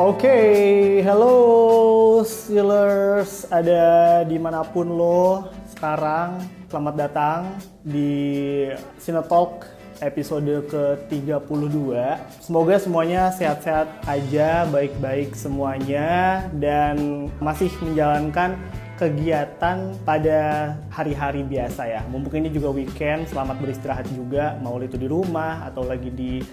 Oke, okay, hello Steelers, ada di mana pun lo sekarang, selamat datang di Cinetalk episode ke-32. Semoga semuanya sehat-sehat aja, baik-baik semuanya, dan masih menjalankan kegiatan pada hari-hari biasa ya. Mumpung ini juga weekend, selamat beristirahat juga, mau itu di rumah atau lagi di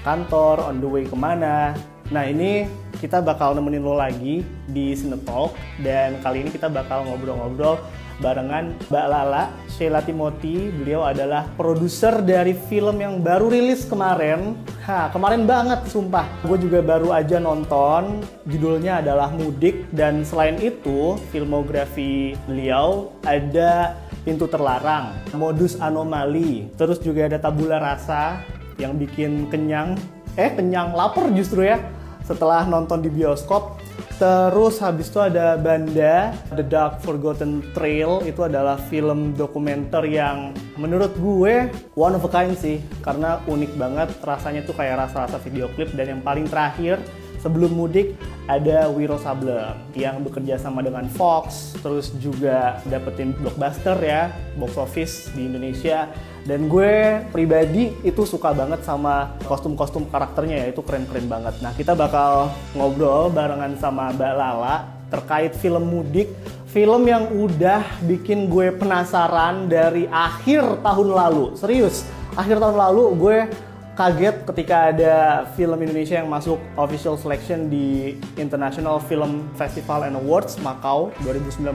kantor, on the way ke mana. Nah ini kita bakal nemenin lo lagi di Sinetalk dan kali ini kita bakal ngobrol-ngobrol barengan Mbak Lala Sheila Timothy. Beliau adalah produser dari film yang baru rilis kemarin. Ha, kemarin banget sumpah. Gue juga baru aja nonton. Judulnya adalah Mudik dan selain itu filmografi beliau ada Pintu Terlarang, Modus Anomali, terus juga ada Tabula Rasa yang bikin kenyang. Eh, kenyang lapar justru ya setelah nonton di bioskop. Terus habis itu ada Banda, The Dark Forgotten Trail, itu adalah film dokumenter yang menurut gue one of a kind sih, karena unik banget, rasanya tuh kayak rasa-rasa video klip, dan yang paling terakhir, sebelum mudik ada Wiro Sableng yang bekerja sama dengan Fox, terus juga dapetin blockbuster ya, box office di Indonesia. Dan gue pribadi itu suka banget sama kostum-kostum karakternya ya, itu keren-keren banget. Nah kita bakal ngobrol barengan sama Mbak Lala terkait film mudik, film yang udah bikin gue penasaran dari akhir tahun lalu. Serius, akhir tahun lalu gue kaget ketika ada film Indonesia yang masuk official selection di International Film Festival and Awards Macau 2019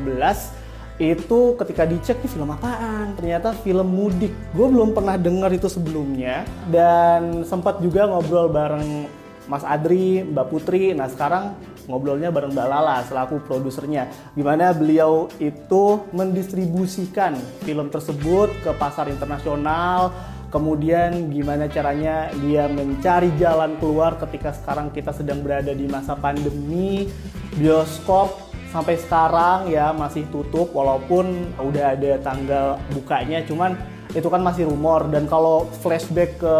itu ketika dicek nih film apaan? Ternyata film mudik. Gue belum pernah dengar itu sebelumnya. Dan sempat juga ngobrol bareng Mas Adri, Mbak Putri. Nah sekarang ngobrolnya bareng Mbak Lala selaku produsernya. Gimana beliau itu mendistribusikan film tersebut ke pasar internasional, kemudian gimana caranya dia mencari jalan keluar ketika sekarang kita sedang berada di masa pandemi, bioskop sampai sekarang ya masih tutup walaupun udah ada tanggal bukanya cuman itu kan masih rumor dan kalau flashback ke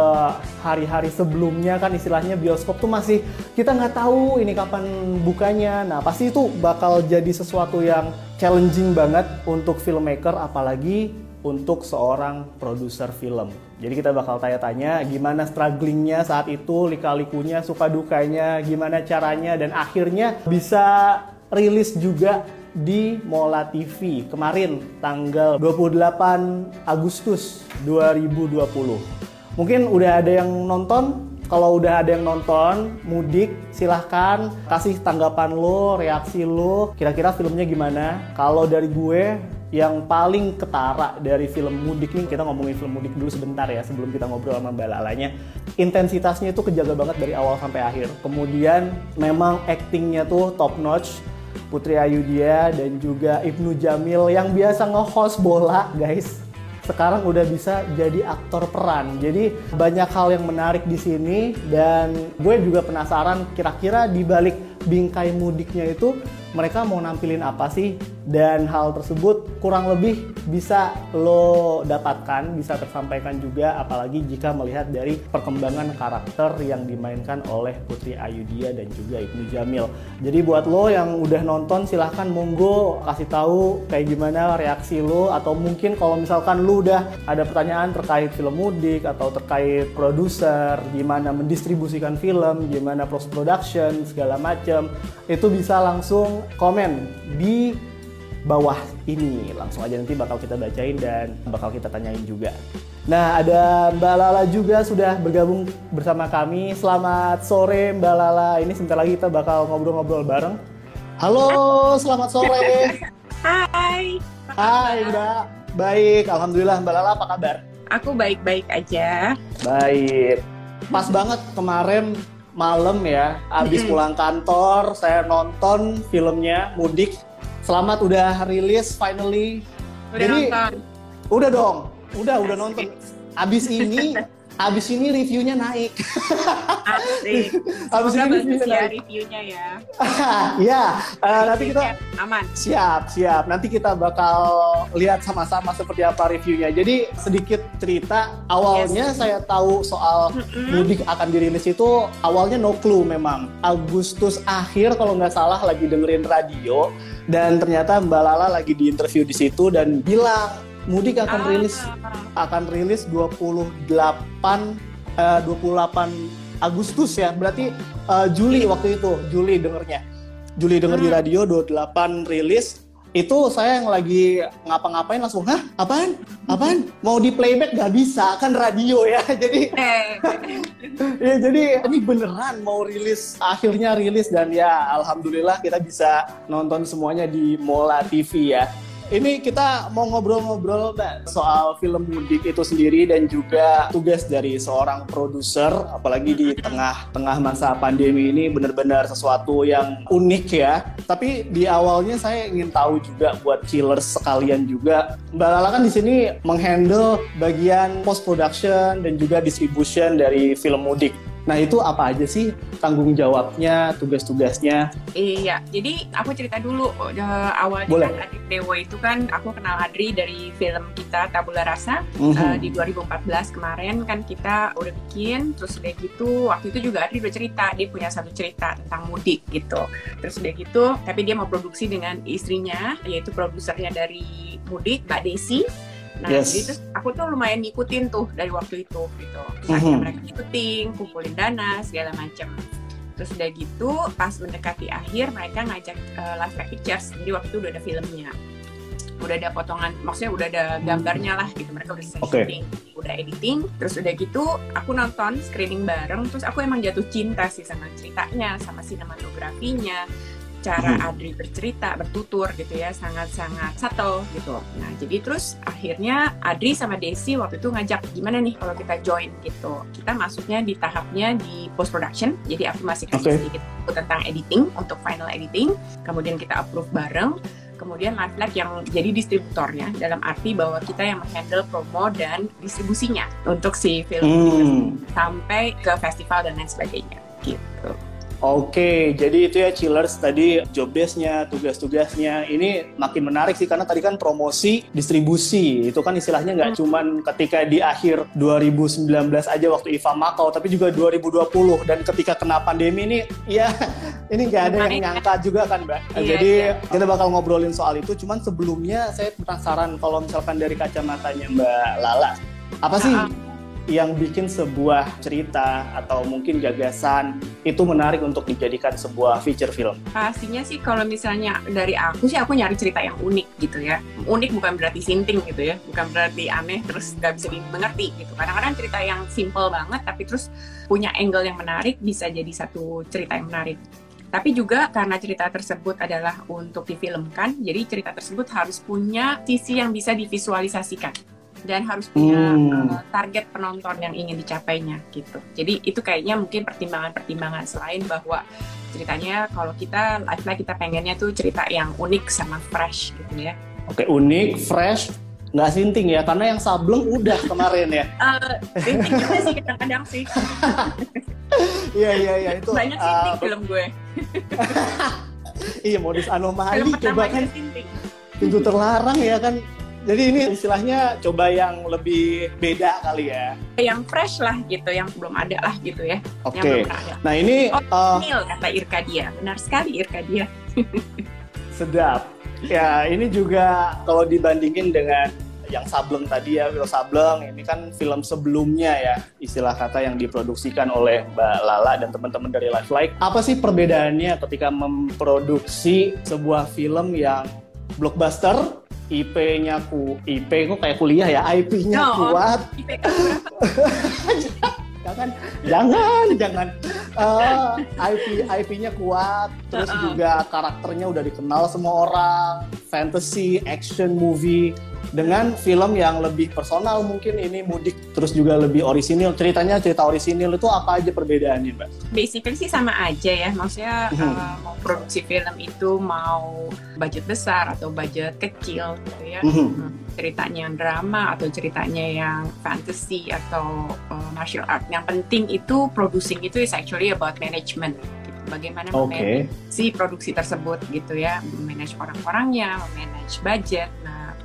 hari-hari sebelumnya kan istilahnya bioskop tuh masih kita nggak tahu ini kapan bukanya nah pasti itu bakal jadi sesuatu yang challenging banget untuk filmmaker apalagi untuk seorang produser film. Jadi kita bakal tanya-tanya gimana strugglingnya saat itu, lika-likunya, suka dukanya, gimana caranya, dan akhirnya bisa rilis juga di Mola TV kemarin tanggal 28 Agustus 2020. Mungkin udah ada yang nonton, kalau udah ada yang nonton mudik silahkan kasih tanggapan lo, reaksi lo, kira-kira filmnya gimana. Kalau dari gue yang paling ketara dari film mudik nih kita ngomongin film mudik dulu sebentar ya sebelum kita ngobrol sama Mbak Lalanya intensitasnya itu kejaga banget dari awal sampai akhir kemudian memang actingnya tuh top notch Putri Ayudia dan juga Ibnu Jamil yang biasa nge-host bola guys sekarang udah bisa jadi aktor peran. Jadi banyak hal yang menarik di sini dan gue juga penasaran kira-kira di balik bingkai mudiknya itu mereka mau nampilin apa sih dan hal tersebut kurang lebih bisa lo dapatkan, bisa tersampaikan juga apalagi jika melihat dari perkembangan karakter yang dimainkan oleh Putri Ayudia dan juga Ibnu Jamil. Jadi buat lo yang udah nonton silahkan monggo kasih tahu kayak gimana reaksi lo atau mungkin kalau misalkan lo udah ada pertanyaan terkait film mudik atau terkait produser, gimana mendistribusikan film, gimana post production segala macam itu bisa langsung komen di bawah ini. Langsung aja nanti bakal kita bacain dan bakal kita tanyain juga. Nah, ada Mbak Lala juga sudah bergabung bersama kami. Selamat sore Mbak Lala. Ini sebentar lagi kita bakal ngobrol-ngobrol bareng. Halo, selamat sore. Hai. Hai Mbak. Baik, Alhamdulillah Mbak Lala apa kabar? Aku baik-baik aja. Baik. Pas banget kemarin malam ya, abis pulang kantor, saya nonton filmnya Mudik. Selamat udah rilis finally. Udah nonton? Udah dong, udah udah nonton. Abis ini abis ini reviewnya naik. Asik. Abis ini reviewnya ya naik. reviewnya ya. ya, eh, nanti kita aman. siap, siap. Nanti kita bakal lihat sama-sama seperti apa reviewnya. Jadi sedikit cerita awalnya saya tahu soal mudik akan dirilis itu awalnya no clue memang. Agustus akhir kalau nggak salah lagi dengerin radio dan ternyata Mbak Lala lagi di interview di situ dan bilang mudik akan Ah. rilis akan rilis 28 eh, 28 Agustus ya. Berarti eh, Juli waktu itu, Juli dengernya. Juli denger di Hmm. radio 28 rilis. Itu saya yang lagi ngapa-ngapain langsung, "Hah? Apaan? Apaan? Mau di playback nggak bisa, kan radio ya." Jadi Eh, ya jadi ini beneran mau rilis akhirnya rilis dan ya alhamdulillah kita bisa nonton semuanya di Mola TV ya. Ini kita mau ngobrol-ngobrol soal film mudik itu sendiri dan juga tugas dari seorang produser apalagi di tengah-tengah masa pandemi ini benar-benar sesuatu yang unik ya. Tapi di awalnya saya ingin tahu juga buat killers sekalian juga Mbak Lala kan di sini menghandle bagian post production dan juga distribution dari film mudik. Nah itu apa aja sih tanggung jawabnya, tugas-tugasnya? Iya, jadi aku cerita dulu eh, awalnya Boleh. kan Adit Dewo itu kan aku kenal Adri dari film kita Tabula Rasa Mhm. eh, di 2014 kemarin kan kita udah bikin terus udah gitu waktu itu juga Adri udah cerita dia punya satu cerita tentang mudik gitu terus udah gitu tapi dia mau produksi dengan istrinya yaitu produsernya dari mudik Mbak Desi Nah, Yes. jadi terus aku tuh lumayan ngikutin tuh dari waktu itu gitu. Terus akhirnya Mhm. mereka ngikutin, kumpulin dana segala macam. Terus udah gitu, pas mendekati akhir mereka ngajak uh, live pictures. Jadi waktu itu udah ada filmnya. Udah ada potongan, maksudnya udah ada gambarnya lah gitu. Mereka udah selesai Oke. syuting, udah editing. Terus udah gitu, aku nonton screening bareng. Terus aku emang jatuh cinta sih sama ceritanya, sama sinematografinya, cara Hmm. Adri bercerita, bertutur gitu ya, sangat-sangat subtle gitu. Nah, jadi terus akhirnya Adri sama Desi waktu itu ngajak gimana nih kalau kita join gitu. Kita masuknya di tahapnya di post production. Jadi aku masih kasih Oke. sedikit tentang editing untuk final editing. Kemudian kita approve bareng. Kemudian Live Lag yang jadi distributornya dalam arti bahwa kita yang menghandle promo dan distribusinya untuk si film Hmm. sampai ke festival dan lain sebagainya gitu. Oke, jadi itu ya chillers tadi job desk-nya, tugas-tugasnya. Ini makin menarik sih karena tadi kan promosi, distribusi. Itu kan istilahnya nggak cuman ketika di akhir 2019 aja waktu IFA Makau, tapi juga 2020 dan ketika kena pandemi ini ya ini nggak ada yang nyangka juga kan, Mbak. Iya, jadi iya. kita bakal ngobrolin soal itu. Cuman sebelumnya saya penasaran kalau misalkan dari kacamatanya Mbak Lala, apa sih Ah, yang bikin sebuah cerita atau mungkin gagasan itu menarik untuk dijadikan sebuah feature film. Pastinya sih kalau misalnya dari aku sih aku nyari cerita yang unik gitu ya. Unik bukan berarti sinting gitu ya, bukan berarti aneh terus nggak bisa dimengerti gitu. Kadang-kadang cerita yang simple banget tapi terus punya angle yang menarik bisa jadi satu cerita yang menarik. Tapi juga karena cerita tersebut adalah untuk difilmkan, jadi cerita tersebut harus punya sisi yang bisa divisualisasikan dan harus punya Hmm. uh, target penonton yang ingin dicapainya gitu. Jadi itu kayaknya mungkin pertimbangan-pertimbangan selain bahwa ceritanya kalau kita live kita pengennya tuh cerita yang unik sama fresh gitu ya. Oke, unik, fresh, nggak sinting ya, karena yang sableng udah kemarin ya. Eh, sinting juga sih kadang-kadang sih. Iya, iya, iya, itu. Banyak uh, sinting film gue. iya, modus anomali, coba kan sinting. pintu terlarang ya kan. Jadi ini istilahnya coba yang lebih beda kali ya. Yang fresh lah gitu, yang belum ada lah gitu ya. Oke. Ada. Nah ini Oh, uh, Nil kata Irka dia. Benar sekali Irka dia. Sedap. Ya, ini juga kalau dibandingin dengan yang Sableng tadi ya, Wiro Sableng, ini kan film sebelumnya ya, istilah kata yang diproduksikan oleh Mbak Lala dan teman-teman dari Life Like. Apa sih perbedaannya ketika memproduksi sebuah film yang blockbuster, IP-nya ku IP kok kayak kuliah ya, IP-nya No. kuat, IPK berapa? jangan jangan jangan Eh, IP IP-nya kuat terus Uh-uh. juga karakternya udah dikenal semua orang fantasy action movie dengan film yang lebih personal mungkin ini mudik terus juga lebih orisinil ceritanya cerita orisinil itu apa aja perbedaannya mbak? Basically sih sama aja ya maksudnya Mhm. uh, mau produksi film itu mau budget besar atau budget kecil gitu ya Mhm. Hmm, ceritanya yang drama atau ceritanya yang fantasy atau uh, martial art yang penting itu producing itu is actually about management bagaimana Oke. memanage si produksi tersebut gitu ya memanage orang-orangnya memanage budget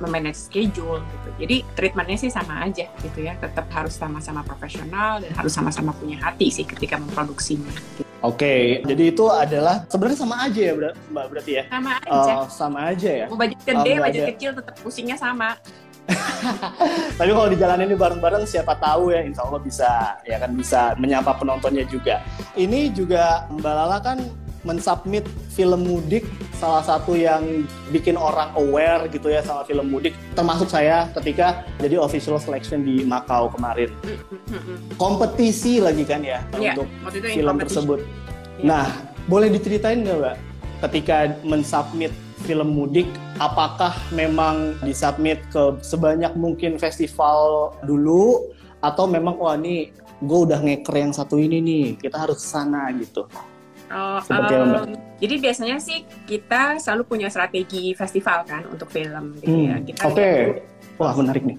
memanage schedule gitu jadi treatmentnya sih sama aja gitu ya tetap harus sama-sama profesional dan harus sama-sama punya hati sih ketika memproduksinya gitu. Oke, jadi itu adalah sebenarnya sama aja ya Mbak Mbak, berarti ya? sama aja Oh, sama aja ya. mau budget oh, gede nggak budget kecil tetap pusingnya sama Tapi kalau dijalanin ini bareng-bareng siapa tahu ya insya Allah bisa ya kan bisa menyapa penontonnya juga. Ini juga Mbak Lala kan mensubmit film mudik salah satu yang bikin orang aware gitu ya sama film mudik termasuk saya ketika jadi official selection di Macau kemarin. Mm, mm, mm, kompetisi lagi kan ya Iya, untuk film tersebut. Iya. nah boleh diceritain nggak mbak ketika mensubmit film mudik apakah memang disubmit ke sebanyak mungkin festival dulu atau memang wah ini gue udah ngeker yang satu ini nih kita harus sana gitu Oh, Seperti Mbak? em, jadi biasanya sih kita selalu punya strategi festival kan untuk film gitu ya. Hmm, Kita Oke, dulu, wah menarik nih.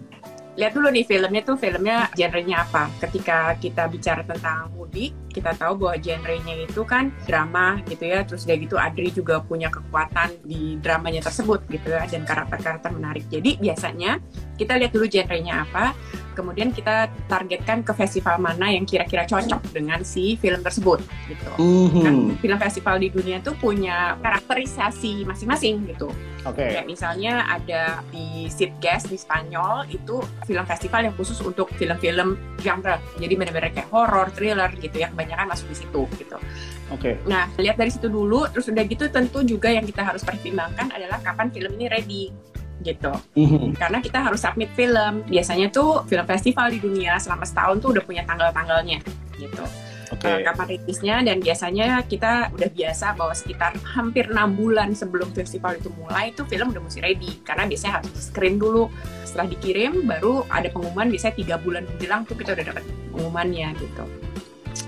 lihat dulu nih filmnya tuh filmnya genrenya apa. Ketika kita bicara tentang mudik, kita tahu bahwa genrenya itu kan drama gitu ya. Terus dari gitu Adri juga punya kekuatan di dramanya tersebut gitu ya dan karakter-karakter menarik. Jadi biasanya kita lihat dulu genrenya apa, kemudian kita targetkan ke festival mana yang kira-kira cocok dengan si film tersebut gitu. Kan Mhm, film festival di dunia tuh punya karakterisasi masing-masing gitu. Oke, Kayak misalnya ada di Sitges di Spanyol itu film festival yang khusus untuk film-film genre. Jadi benar-benar kayak horror, thriller gitu ya. Kebanyakan masuk di situ gitu. oke. Nah, lihat dari situ dulu terus udah gitu tentu juga yang kita harus pertimbangkan adalah kapan film ini ready gitu. Mhm, Karena kita harus submit film. Biasanya tuh film festival di dunia selama setahun tuh udah punya tanggal-tanggalnya gitu. Oke, uh, kapan rilisnya dan biasanya kita udah biasa bahwa sekitar hampir enam bulan sebelum festival itu mulai itu film udah mesti ready karena biasanya harus di screen dulu setelah dikirim baru ada pengumuman biasanya tiga bulan menjelang tuh kita udah dapat pengumumannya gitu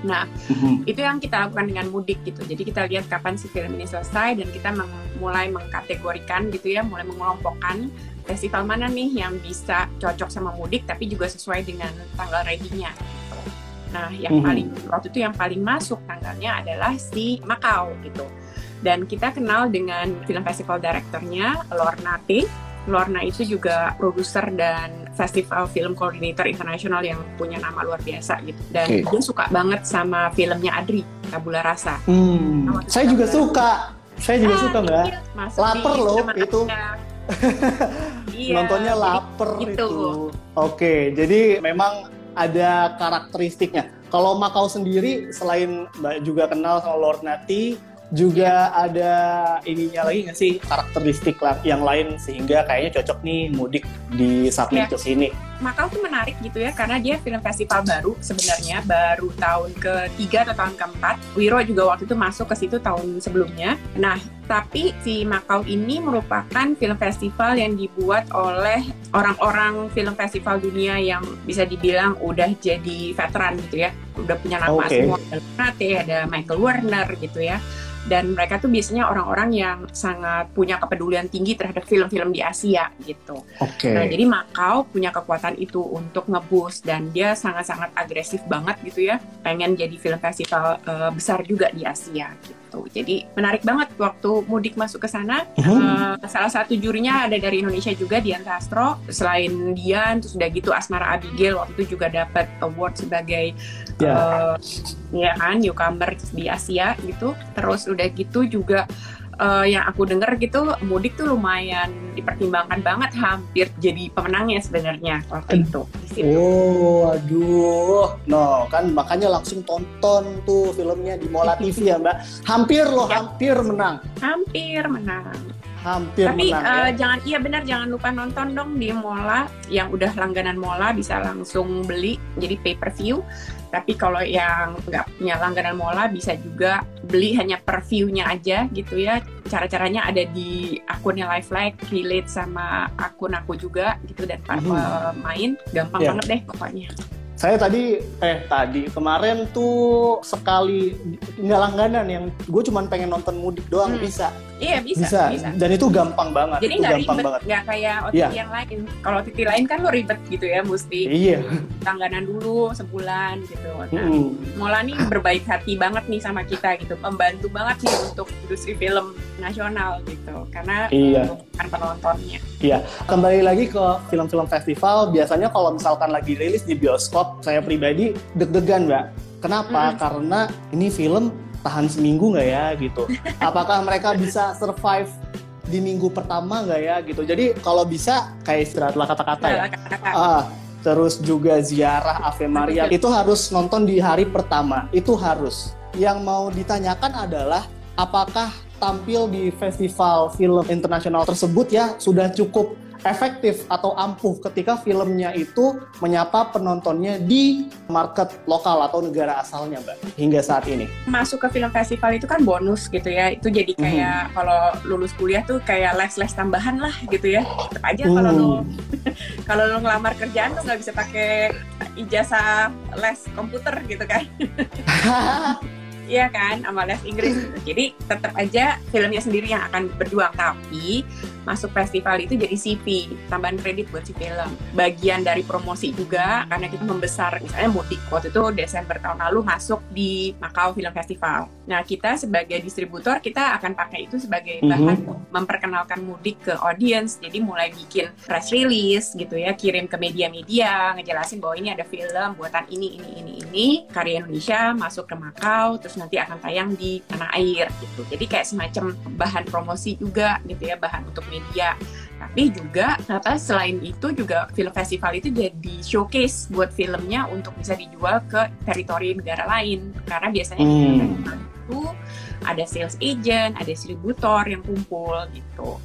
nah Mhm, itu yang kita lakukan dengan mudik gitu jadi kita lihat kapan si film ini selesai dan kita meng- mulai mengkategorikan gitu ya mulai mengelompokkan festival mana nih yang bisa cocok sama mudik tapi juga sesuai dengan tanggal ready-nya gitu. Nah, yang Mhm. paling waktu itu yang paling masuk tanggalnya adalah si Macau gitu. Dan kita kenal dengan film festival direkturnya Lorna T. Lorna itu juga produser dan festival film coordinator internasional yang punya nama luar biasa gitu. Dan Oke. dia suka banget sama filmnya Adri, Tabula Rasa. Hmm, saya juga suka. Saya juga Ah, suka mbak. iya, masuk Laper di loh, itu. Iya, Nontonnya lapar gitu. itu. Oke, jadi memang ada karakteristiknya. Kalau Makau sendiri, selain Mbak juga kenal sama Lord Nati, juga ada ininya lagi nggak sih karakteristik yang lain sehingga kayaknya cocok nih mudik di submit Ya. ke sini. Macau tuh menarik gitu ya karena dia film festival baru sebenarnya baru tahun ketiga atau tahun keempat. Wiro juga waktu itu masuk ke situ tahun sebelumnya. Nah tapi si Macau ini merupakan film festival yang dibuat oleh orang-orang film festival dunia yang bisa dibilang udah jadi veteran gitu ya, udah punya nama Oke. semua. Ada ada Michael Werner gitu ya. Dan mereka tuh biasanya orang-orang yang sangat punya kepedulian tinggi terhadap film-film di Asia gitu. Oke. Nah, jadi Macau punya kekuatan itu untuk ngeboost dan dia sangat-sangat agresif banget gitu ya. Pengen jadi film festival eh, besar juga di Asia gitu. Jadi menarik banget waktu mudik masuk ke sana. Eh, salah satu jurinya ada dari Indonesia juga Dian Castro. Selain Dian, terus udah gitu Asmara Abigail waktu itu juga dapat award sebagai Ya. eh, ya kan newcomer di Asia gitu. Terus udah gitu juga eh, yang aku dengar gitu mudik tuh lumayan dipertimbangkan banget hampir jadi pemenangnya sebenarnya waktu itu. Oh, aduh. No, kan makanya langsung tonton tuh filmnya di Mola TV ya, Mbak. Hampir loh, Ya. hampir menang. Hampir menang. Hampir Tapi menang eh, ya. jangan iya benar jangan lupa nonton dong di Mola yang udah langganan Mola bisa langsung beli jadi pay per view. Tapi kalau yang nggak punya langganan Mola bisa juga beli hanya per view-nya aja gitu ya. Cara-caranya ada di akunnya Live Like, relate sama akun aku juga gitu dan para Mhm. pemain gampang Yeah. banget deh pokoknya. Saya tadi, eh tadi, kemarin tuh sekali, nggak langganan yang gue cuman pengen nonton mudik doang, Hmm. bisa. Iya bisa, bisa. bisa. Dan itu gampang banget. Jadi nggak gampang ribet, banget. nggak kayak OTT Iya. yang lain. Kalau OTT lain kan lo ribet gitu ya, mesti Iya. langganan dulu sebulan gitu. Nah, Mm-mm. Mola nih berbaik hati banget nih sama kita gitu, membantu banget nih untuk industri film nasional gitu, karena Iya. bukan penontonnya. Kembali lagi ke film-film festival, biasanya kalau misalkan lagi rilis di bioskop, saya pribadi deg-degan, Mbak. Kenapa? Hmm. Karena ini film tahan seminggu nggak ya, gitu. Apakah mereka bisa survive di minggu pertama nggak ya, gitu. Jadi kalau bisa, kayak istirahatlah kata-kata ya. Kata-kata. Ah, terus juga ziarah Ave Maria itu harus nonton di hari pertama. Itu harus. Yang mau ditanyakan adalah apakah tampil di festival film internasional tersebut ya sudah cukup efektif atau ampuh ketika filmnya itu menyapa penontonnya di market lokal atau negara asalnya, Mbak, hingga saat ini. Masuk ke film festival itu kan bonus gitu ya, itu jadi kayak kalau lulus kuliah tuh kayak les-les tambahan lah gitu ya. Tetap aja kalau lo Hmm. kalau lo ngelamar kerjaan tuh nggak bisa pakai ijazah les komputer gitu kan. Iya kan, sama les Inggris gitu. Jadi tetap aja filmnya sendiri yang akan berjuang, tapi masuk festival itu jadi CV, tambahan kredit buat si film. Bagian dari promosi juga, karena kita membesar, misalnya mudik waktu itu Desember tahun lalu masuk di Macau Film Festival. Nah kita sebagai distributor kita akan pakai itu sebagai Mhm. bahan memperkenalkan mudik ke audience. Jadi mulai bikin press release gitu ya, kirim ke media-media, ngejelasin bahwa ini ada film buatan ini, ini, ini, ini, karya Indonesia masuk ke Macau, terus nanti akan tayang di tanah air gitu. Jadi kayak semacam bahan promosi juga gitu ya, bahan untuk media. Tapi juga apa selain itu juga film festival itu jadi showcase buat filmnya untuk bisa dijual ke teritori negara lain. Karena biasanya Hmm. itu ada sales agent, ada distributor yang kumpul gitu.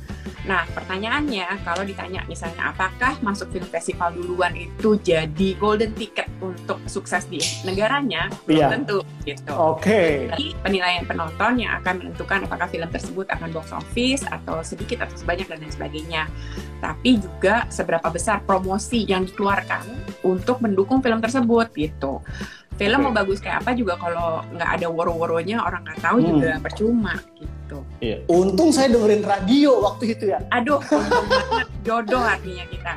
Nah, pertanyaannya kalau ditanya misalnya apakah masuk film festival duluan itu jadi golden ticket untuk sukses di negaranya? Belum Iya. tentu gitu. Oke. Jadi penilaian penonton yang akan menentukan apakah film tersebut akan box office atau sedikit atau sebanyak dan lain sebagainya. Tapi juga seberapa besar promosi yang dikeluarkan untuk mendukung film tersebut gitu. Film mau bagus kayak apa juga kalau nggak ada woro-woronya orang nggak tahu Hmm. juga percuma gitu. Iya. Untung saya dengerin radio waktu itu ya. Aduh, jodoh artinya kita.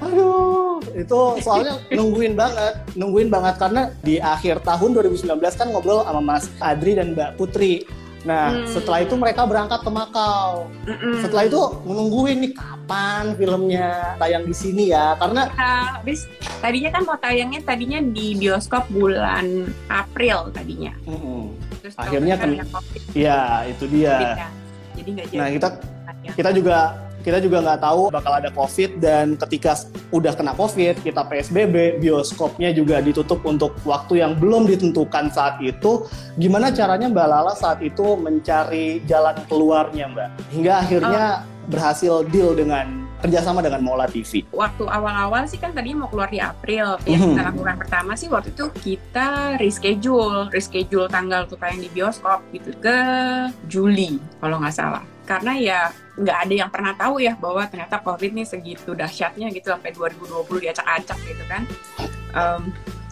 Aduh, itu soalnya nungguin banget, nungguin banget karena di akhir tahun 2019 kan ngobrol sama Mas Adri dan Mbak Putri. Nah, Hmm. setelah itu mereka berangkat ke Makau. Mm-mm. Setelah itu menungguin nih kapan filmnya tayang di sini ya, karena Nah, habis tadinya kan mau tayangnya tadinya di bioskop bulan April tadinya. mm-mm. Terus Akhirnya kan- ya itu dia. ya. Jadi nggak jadi. Nah, kita kita juga kita juga nggak tahu bakal ada COVID dan ketika udah kena COVID kita PSBB bioskopnya juga ditutup untuk waktu yang belum ditentukan saat itu gimana caranya Mbak Lala saat itu mencari jalan keluarnya Mbak hingga akhirnya berhasil deal dengan kerjasama dengan Mola TV. waktu awal-awal sih kan tadinya mau keluar di April. Yang Mhm. kita lakukan pertama sih waktu itu kita reschedule, reschedule tanggal tayang di bioskop gitu ke Juli kalau nggak salah. Karena ya nggak ada yang pernah tahu ya bahwa ternyata COVID nih segitu dahsyatnya gitu sampai 2020 diacak-acak gitu kan. Em,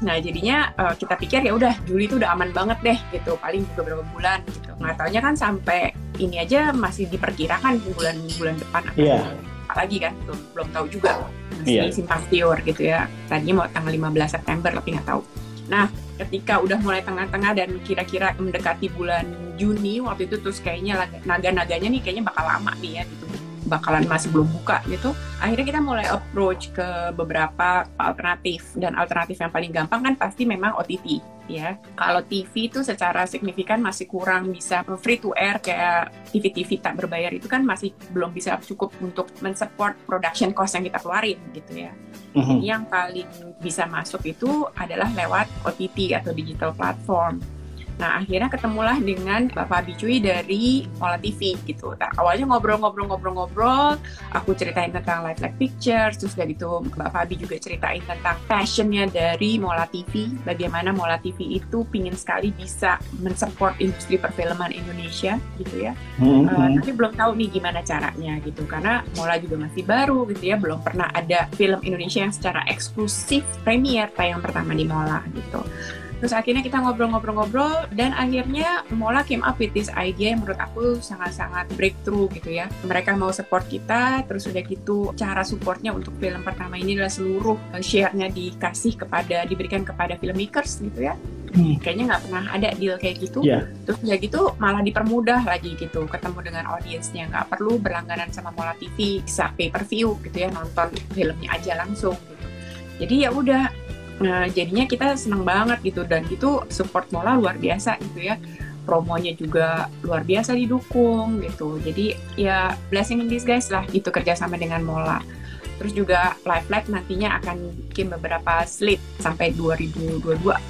nah jadinya eh, kita pikir ya udah Juli itu udah aman banget deh gitu paling juga berapa bulan gitu. Nggak taunya kan sampai ini aja masih diperkirakan bulan-bulan depan akan Iya. apa lagi kan belum belum tahu juga masih Iya. simpang siur gitu ya tadinya mau tanggal 15 September tapi nggak tahu nah ketika udah mulai tengah-tengah dan kira-kira mendekati bulan Juni waktu itu terus kayaknya naga-naganya nih kayaknya bakal lama nih ya gitu. Bakalan masih belum buka gitu. Akhirnya kita mulai approach ke beberapa alternatif. Dan alternatif yang paling gampang kan pasti memang OTT ya kalau TV itu secara signifikan masih kurang bisa free to air kayak TV-TV tak berbayar itu kan masih belum bisa cukup untuk mensupport production cost yang kita keluarin gitu ya. Mhm. Yang paling bisa masuk itu adalah lewat OTT atau digital platform. Nah akhirnya ketemulah dengan Bapak Bicui dari Mola TV gitu. Nah, awalnya ngobrol-ngobrol-ngobrol-ngobrol, aku ceritain tentang live live pictures, terus dari itu Mbak Fabi juga ceritain tentang passionnya dari Mola TV, bagaimana Mola TV itu pingin sekali bisa mensupport industri perfilman Indonesia gitu ya. Mm-hmm. Uh, tapi belum tahu nih gimana caranya gitu, karena Mola juga masih baru gitu ya, belum pernah ada film Indonesia yang secara eksklusif premier tayang pertama di Mola gitu. Terus akhirnya kita ngobrol-ngobrol-ngobrol dan akhirnya Mola came up with this idea yang menurut aku sangat-sangat breakthrough gitu ya. Mereka mau support kita, terus udah gitu cara supportnya untuk film pertama ini adalah seluruh share-nya dikasih kepada diberikan kepada filmmakers gitu ya. Hmm. Kayaknya nggak pernah ada deal kayak gitu. Yeah. Terus ya gitu malah dipermudah lagi gitu ketemu dengan audiensnya nggak perlu berlangganan sama Mola TV bisa pay per view gitu ya nonton filmnya aja langsung gitu. Jadi ya udah Nah, jadinya kita seneng banget gitu dan itu support Mola luar biasa gitu ya. Promonya juga luar biasa didukung gitu. Jadi ya blessing in disguise lah gitu kerjasama dengan Mola. Terus juga Live Live nantinya akan bikin beberapa slate sampai 2022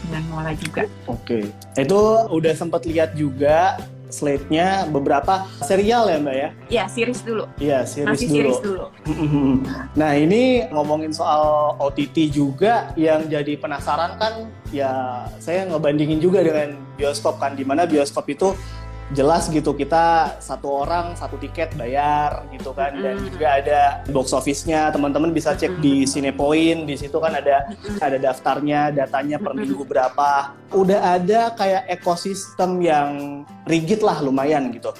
dengan Mola juga. Oke, itu udah sempat lihat juga slate-nya beberapa serial ya Mbak ya? Iya, series dulu. Iya, series Masih dulu. series dulu. nah, ini ngomongin soal OTT juga yang jadi penasaran kan ya saya ngebandingin juga dengan bioskop kan di mana bioskop itu jelas gitu kita satu orang satu tiket bayar gitu kan. Dan juga ada box office-nya teman-teman bisa cek di Cinepoint di situ kan ada ada daftarnya datanya per minggu berapa. Udah ada kayak ekosistem yang rigid lah lumayan gitu.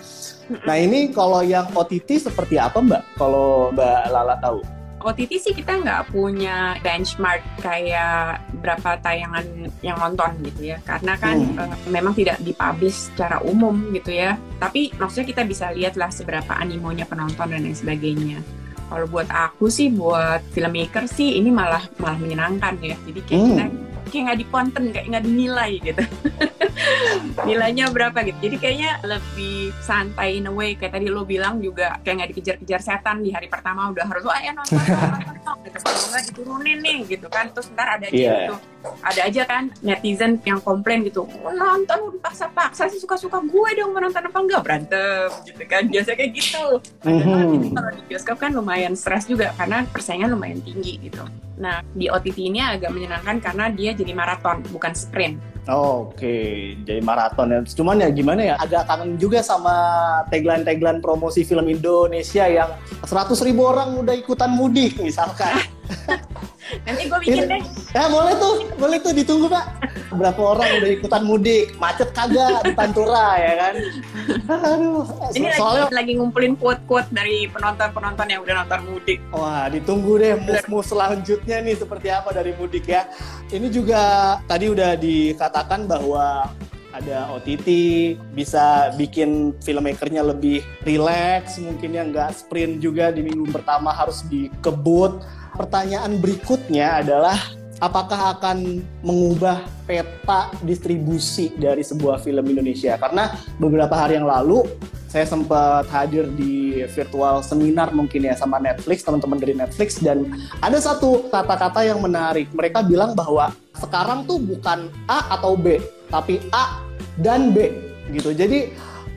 Nah ini kalau yang OTT seperti apa mbak? Kalau mbak Lala tahu OTT sih kita nggak punya benchmark kayak berapa tayangan yang nonton gitu ya. Karena kan hmm. uh, memang tidak dipublish secara umum gitu ya. Tapi maksudnya kita bisa lihat lah seberapa animonya penonton dan lain sebagainya. Kalau buat aku sih buat filmmaker sih ini malah malah menyenangkan ya. Jadi kayak hmm. kita kayak nggak diponten kayak nggak dinilai gitu nilainya berapa gitu. Jadi kayaknya lebih santai in a way. Kayak tadi lo bilang juga kayak nggak dikejar-kejar setan di hari pertama udah harus wah ya nonton kalau nggak diturunin nih gitu kan. Terus ntar ada yeah. gitu ada aja kan netizen yang komplain gitu nonton dipaksa-paksa sih suka-suka gue dong menonton apa enggak berantem gitu kan. Biasa kayak gitu. Mm-hmm. kalau di bioskop kan lumayan stres juga karena persaingan lumayan tinggi gitu. Nah di OTT ini agak menyenangkan karena dia jadi maraton bukan sprint. Oh, Oke, okay. Jadi maraton ya. Cuman ya gimana ya, agak kangen juga sama tagline-tagline promosi film Indonesia yang 100 ribu orang udah ikutan mudik misalkan. Nanti gue bikin deh. Ya boleh tuh, boleh tuh ditunggu pak. Berapa orang udah ikutan mudik, macet kagak di Pantura ya kan? Aduh. Ini so soalnya lagi, lagi ngumpulin quote-quote dari penonton-penonton yang udah nonton mudik. Wah ditunggu deh move-move selanjutnya nih seperti apa dari mudik ya. Ini juga tadi udah dikatakan bahwa ada OTT, bisa bikin filmmakernya lebih relax, mungkin ya nggak sprint juga di minggu pertama harus dikebut pertanyaan berikutnya adalah apakah akan mengubah peta distribusi dari sebuah film Indonesia? Karena beberapa hari yang lalu saya sempat hadir di virtual seminar mungkin ya sama Netflix, teman-teman dari Netflix dan ada satu kata-kata yang menarik. Mereka bilang bahwa sekarang tuh bukan A atau B, tapi A dan B gitu. Jadi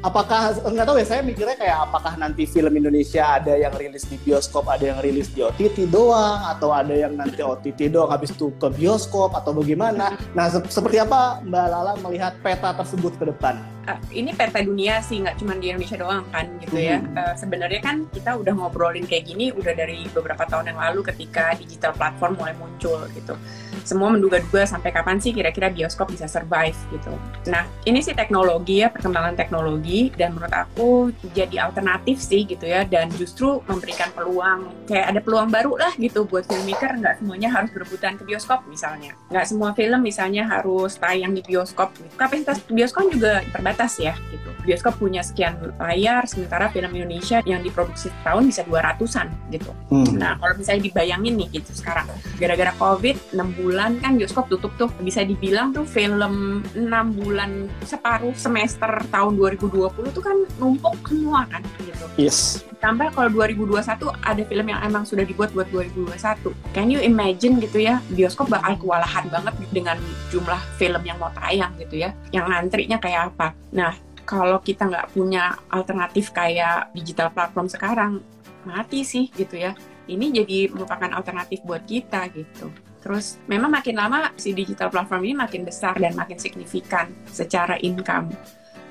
apakah nggak tahu ya saya mikirnya kayak apakah nanti film Indonesia ada yang rilis di bioskop ada yang rilis di OTT doang atau ada yang nanti OTT doang habis itu ke bioskop atau bagaimana? Nah se seperti apa Mbak Lala melihat peta tersebut ke depan uh, ini peta dunia sih nggak cuma di Indonesia doang kan gitu ya hmm. uh, sebenarnya kan kita udah ngobrolin kayak gini udah dari beberapa tahun yang lalu ketika digital platform mulai muncul gitu semua menduga-duga sampai kapan sih kira-kira bioskop bisa survive gitu. Nah, ini sih teknologi ya, perkembangan teknologi dan menurut aku jadi alternatif sih gitu ya dan justru memberikan peluang kayak ada peluang baru lah gitu buat filmmaker nggak semuanya harus berebutan ke bioskop misalnya. Nggak semua film misalnya harus tayang di bioskop. Kapasitas bioskop juga terbatas terbatas ya gitu. Bioskop punya sekian layar, sementara film Indonesia yang diproduksi setahun bisa 200-an gitu. Hmm. Nah kalau misalnya dibayangin nih gitu sekarang, gara-gara COVID 6 bulan kan bioskop tutup tuh, bisa dibilang tuh film 6 bulan separuh semester tahun 2020 tuh kan numpuk semua kan gitu. Yes. Tambah kalau 2021 ada film yang emang sudah dibuat buat 2021. Can you imagine gitu ya, bioskop bakal kewalahan banget dengan jumlah film yang mau tayang gitu ya, yang ngantrinya kayak apa. Nah, kalau kita nggak punya alternatif kayak digital platform sekarang, mati sih gitu ya. Ini jadi merupakan alternatif buat kita gitu. Terus memang makin lama si digital platform ini makin besar dan makin signifikan secara income.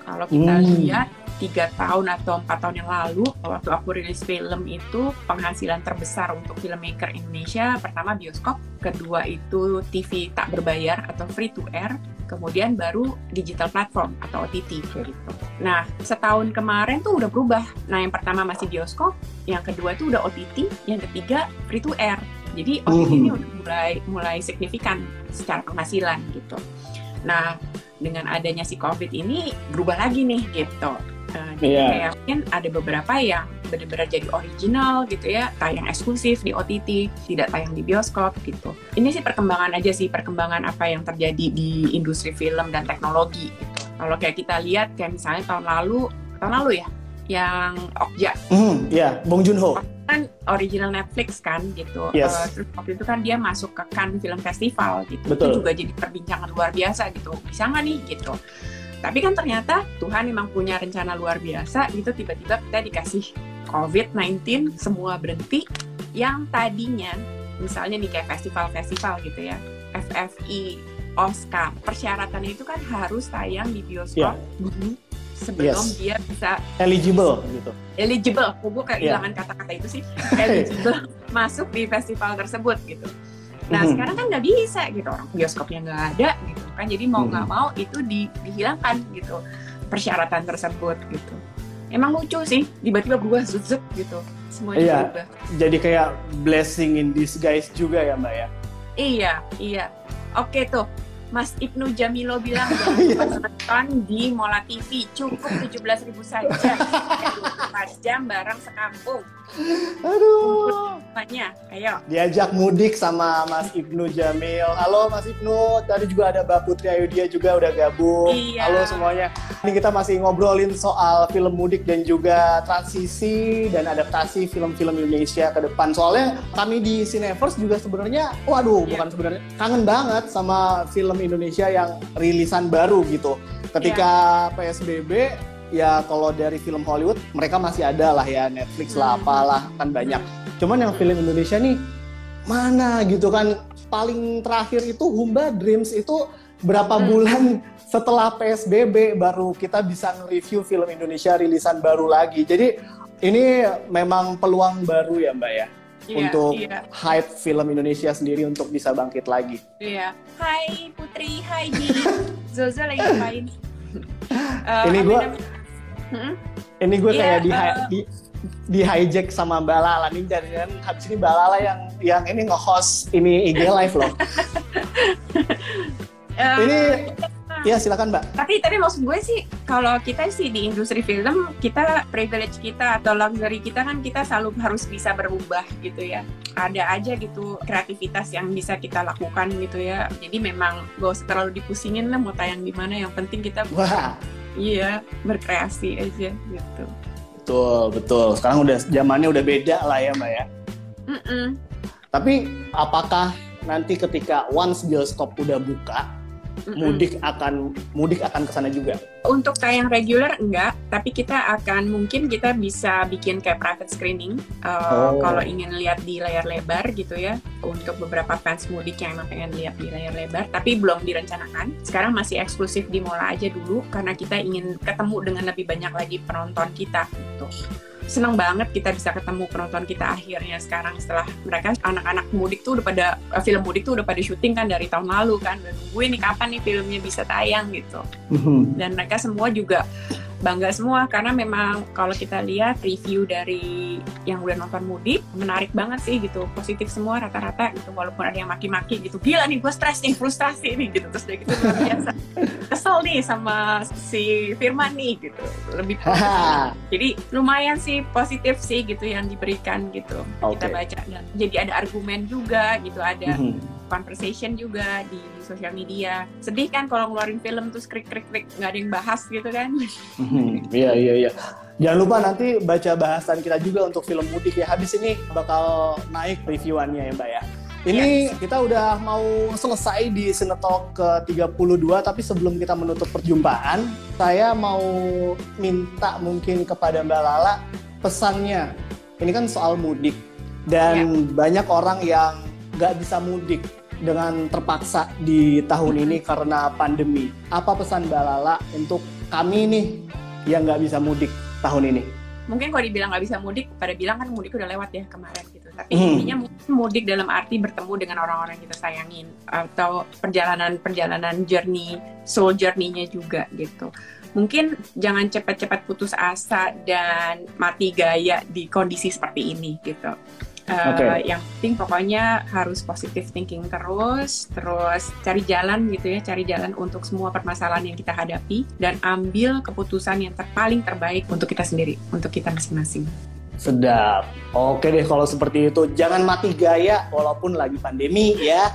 Kalau kita hmm. lihat tiga tahun atau empat tahun yang lalu waktu aku rilis film itu penghasilan terbesar untuk filmmaker Indonesia pertama bioskop kedua itu TV tak berbayar atau free to air kemudian baru digital platform atau OTT gitu. Nah setahun kemarin tuh udah berubah. Nah yang pertama masih bioskop, yang kedua itu udah OTT, yang ketiga free to air. Jadi OTT ini udah mulai mulai signifikan secara penghasilan gitu. Nah dengan adanya si COVID ini berubah lagi nih gitu. Uh, jadi yeah. kayak mungkin ada beberapa yang benar-benar jadi original gitu ya, tayang eksklusif di OTT, tidak tayang di bioskop gitu. Ini sih perkembangan aja sih, perkembangan apa yang terjadi di industri film dan teknologi gitu. Kalau kayak kita lihat kayak misalnya tahun lalu, tahun lalu ya, yang Okja. Mm, ya, yeah, Bong Joon-ho kan original Netflix kan gitu. Yes. Uh, terus waktu itu kan dia masuk ke Cannes Film Festival gitu. Betul. Itu juga jadi perbincangan luar biasa gitu. Bisa nggak nih gitu. Tapi kan ternyata Tuhan memang punya rencana luar biasa gitu tiba-tiba kita dikasih COVID-19 semua berhenti yang tadinya misalnya nih kayak festival-festival gitu ya FFI Oscar persyaratannya itu kan harus tayang di bioskop yeah. sebelum yes. dia bisa eligible gitu eligible gue kayak yeah. kata-kata itu sih eligible masuk di festival tersebut gitu Nah mm-hmm. sekarang kan nggak bisa gitu orang bioskopnya nggak ada gitu kan jadi mau nggak mm-hmm. mau itu di, dihilangkan gitu persyaratan tersebut gitu. Emang lucu sih tiba-tiba berubah zut gitu semuanya iya, berubah. Jadi kayak blessing in disguise juga ya mbak ya? Iya iya. Oke tuh Mas Ibnu Jamilo bilang iya. nonton di Mola TV cukup tujuh belas ribu saja. 24 jam bareng sekampung. Aduh. Tanya, ayo. Diajak mudik sama Mas Ibnu Jamil. Halo Mas Ibnu. Tadi juga ada Mbak Putri Ayu dia juga udah gabung. Iya. halo semuanya. Ini kita masih ngobrolin soal film mudik dan juga transisi dan adaptasi film-film Indonesia ke depan. Soalnya kami di Cineverse juga sebenarnya waduh yeah. bukan sebenarnya kangen banget sama film Indonesia yang rilisan baru gitu. Ketika yeah. PSBB ya kalau dari film Hollywood mereka masih ada lah ya Netflix lah hmm. apalah kan banyak. Cuman yang film Indonesia nih mana gitu kan paling terakhir itu Humba Dreams itu berapa hmm. bulan setelah PSBB baru kita bisa nge-review film Indonesia rilisan baru lagi. Jadi ini memang peluang baru ya Mbak ya iya, untuk iya. hype film Indonesia sendiri untuk bisa bangkit lagi. Iya. Hai Putri, hai Gini. Zozo lagi ngapain? uh, ini gue hmm? ini gue yeah, kayak di, uh, di di hijack sama Mbak Lala nih dan habis ini Mbak Lala yang yang ini nge-host ini IG live loh. uh, ini Iya silakan Mbak. Tapi tapi maksud gue sih kalau kita sih di industri film kita privilege kita atau luxury kita kan kita selalu harus bisa berubah gitu ya. Ada aja gitu kreativitas yang bisa kita lakukan gitu ya. Jadi memang gak usah terlalu dipusingin lah mau tayang di mana. Yang penting kita Wah. Iya berkreasi aja gitu. Betul betul. Sekarang udah zamannya udah beda lah ya Mbak ya. Mm -mm. Tapi apakah nanti ketika once bioskop udah buka mudik akan mudik akan ke sana juga. Untuk tayang reguler enggak, tapi kita akan mungkin kita bisa bikin kayak private screening uh, oh. kalau ingin lihat di layar lebar gitu ya untuk beberapa fans mudik yang emang pengen lihat di layar lebar, tapi belum direncanakan. Sekarang masih eksklusif di Mola aja dulu karena kita ingin ketemu dengan lebih banyak lagi penonton kita gitu senang banget kita bisa ketemu penonton kita akhirnya sekarang setelah mereka anak-anak mudik tuh udah pada eh, film mudik tuh udah pada syuting kan dari tahun lalu kan dan gue nih kapan nih filmnya bisa tayang gitu mhm. dan mereka semua juga bangga semua karena memang kalau kita lihat review dari yang udah nonton mudik menarik banget sih gitu positif semua rata-rata gitu walaupun ada yang maki-maki gitu gila nih gue stres nih frustrasi nih gitu terus dari gitu luar biasa kesel nih sama si Firman nih gitu lebih jadi lumayan sih positif sih gitu yang diberikan gitu okay. kita baca dan jadi ada argumen juga gitu ada mm -hmm. Conversation juga di sosial media sedih kan kalau ngeluarin film terus krik krik krik nggak ada yang bahas gitu kan mhm. iya iya iya Jangan lupa nanti baca bahasan kita juga untuk film mudik ya. Habis ini bakal naik reviewannya ya Mbak ya. Ini yes. kita udah mau selesai di Sinetalk ke-32, tapi sebelum kita menutup perjumpaan, saya mau minta mungkin kepada Mbak Lala pesannya. Ini kan soal mudik, dan yeah. banyak orang yang nggak bisa mudik dengan terpaksa di tahun ini karena pandemi. Apa pesan Mbak Lala untuk kami nih yang nggak bisa mudik tahun ini? Mungkin kalau dibilang nggak bisa mudik, pada bilang kan mudik udah lewat ya kemarin gitu tapi hmm. intinya mudik dalam arti bertemu dengan orang-orang yang kita sayangin atau perjalanan-perjalanan journey soul journey-nya juga gitu mungkin jangan cepat-cepat putus asa dan mati gaya di kondisi seperti ini gitu Uh, okay. Yang penting pokoknya harus positive thinking terus, terus cari jalan gitu ya, cari jalan untuk semua permasalahan yang kita hadapi dan ambil keputusan yang terpaling terbaik untuk kita sendiri, untuk kita masing-masing. Sedap. Oke deh kalau seperti itu. Jangan mati gaya walaupun lagi pandemi ya.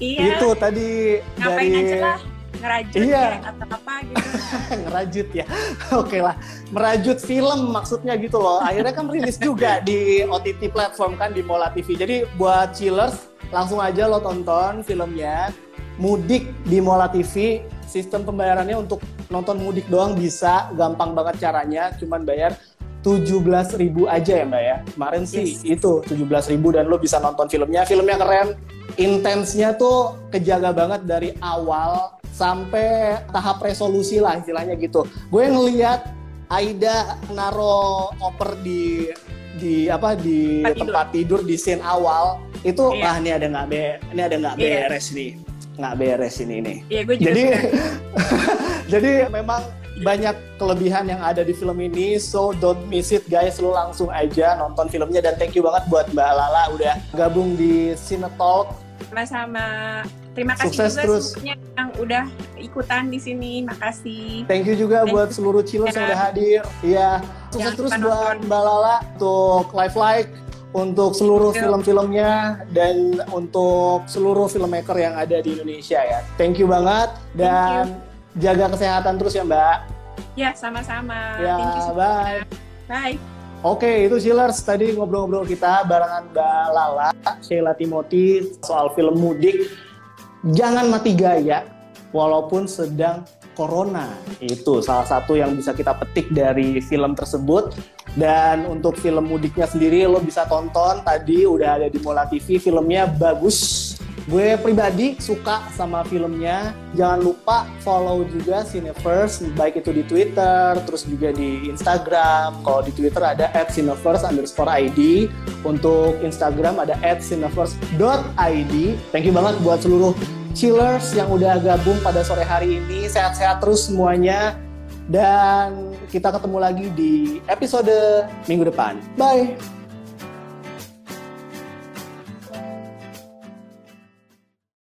Iya. Itu tadi Ngapain dari aja lah ngerajut iya. ya atau apa gitu. ngerajut ya. Oke lah. Merajut film maksudnya gitu loh. Akhirnya kan rilis juga di OTT platform kan di Mola TV. Jadi buat chillers langsung aja lo tonton filmnya. Mudik di Mola TV, sistem pembayarannya untuk nonton mudik doang bisa, gampang banget caranya, cuman bayar tujuh belas ribu aja ya mbak ya kemarin sih yes. itu tujuh belas ribu dan lo bisa nonton filmnya filmnya keren intensnya tuh kejaga banget dari awal sampai tahap resolusi lah istilahnya gitu gue ngeliat Aida naro koper di di apa di tempat, tempat tidur. tidur di scene awal itu iya. ah ini ada nggak be ini ada nggak iya. beres nih nggak beres ini nih iya, gue juga jadi jadi memang banyak kelebihan yang ada di film ini so don't miss it guys lu langsung aja nonton filmnya dan thank you banget buat Mbak Lala udah gabung di Cinetalk sama-sama terima kasih Sukses juga terus. yang udah ikutan di sini makasih thank you juga thank buat you. seluruh chillers yang udah hadir iya sukses terus buat Mbak Lala untuk live like untuk seluruh film-filmnya dan untuk seluruh filmmaker yang ada di Indonesia ya. Thank you banget dan jaga kesehatan terus ya Mbak. Ya, sama-sama. Ya, Thank you bye. Bye. Oke, itu Chillers. Tadi ngobrol-ngobrol kita barengan Mbak Lala, Sheila Timothy soal film mudik. Jangan mati gaya, walaupun sedang corona. Itu salah satu yang bisa kita petik dari film tersebut. Dan untuk film mudiknya sendiri, lo bisa tonton. Tadi udah ada di Mola TV, filmnya bagus Gue pribadi suka sama filmnya. Jangan lupa follow juga Cineverse, baik itu di Twitter, terus juga di Instagram. Kalau di Twitter ada at Cineverse underscore ID. Untuk Instagram ada at cineverse.id. Thank you banget buat seluruh chillers yang udah gabung pada sore hari ini. Sehat-sehat terus semuanya. Dan kita ketemu lagi di episode minggu depan. Bye!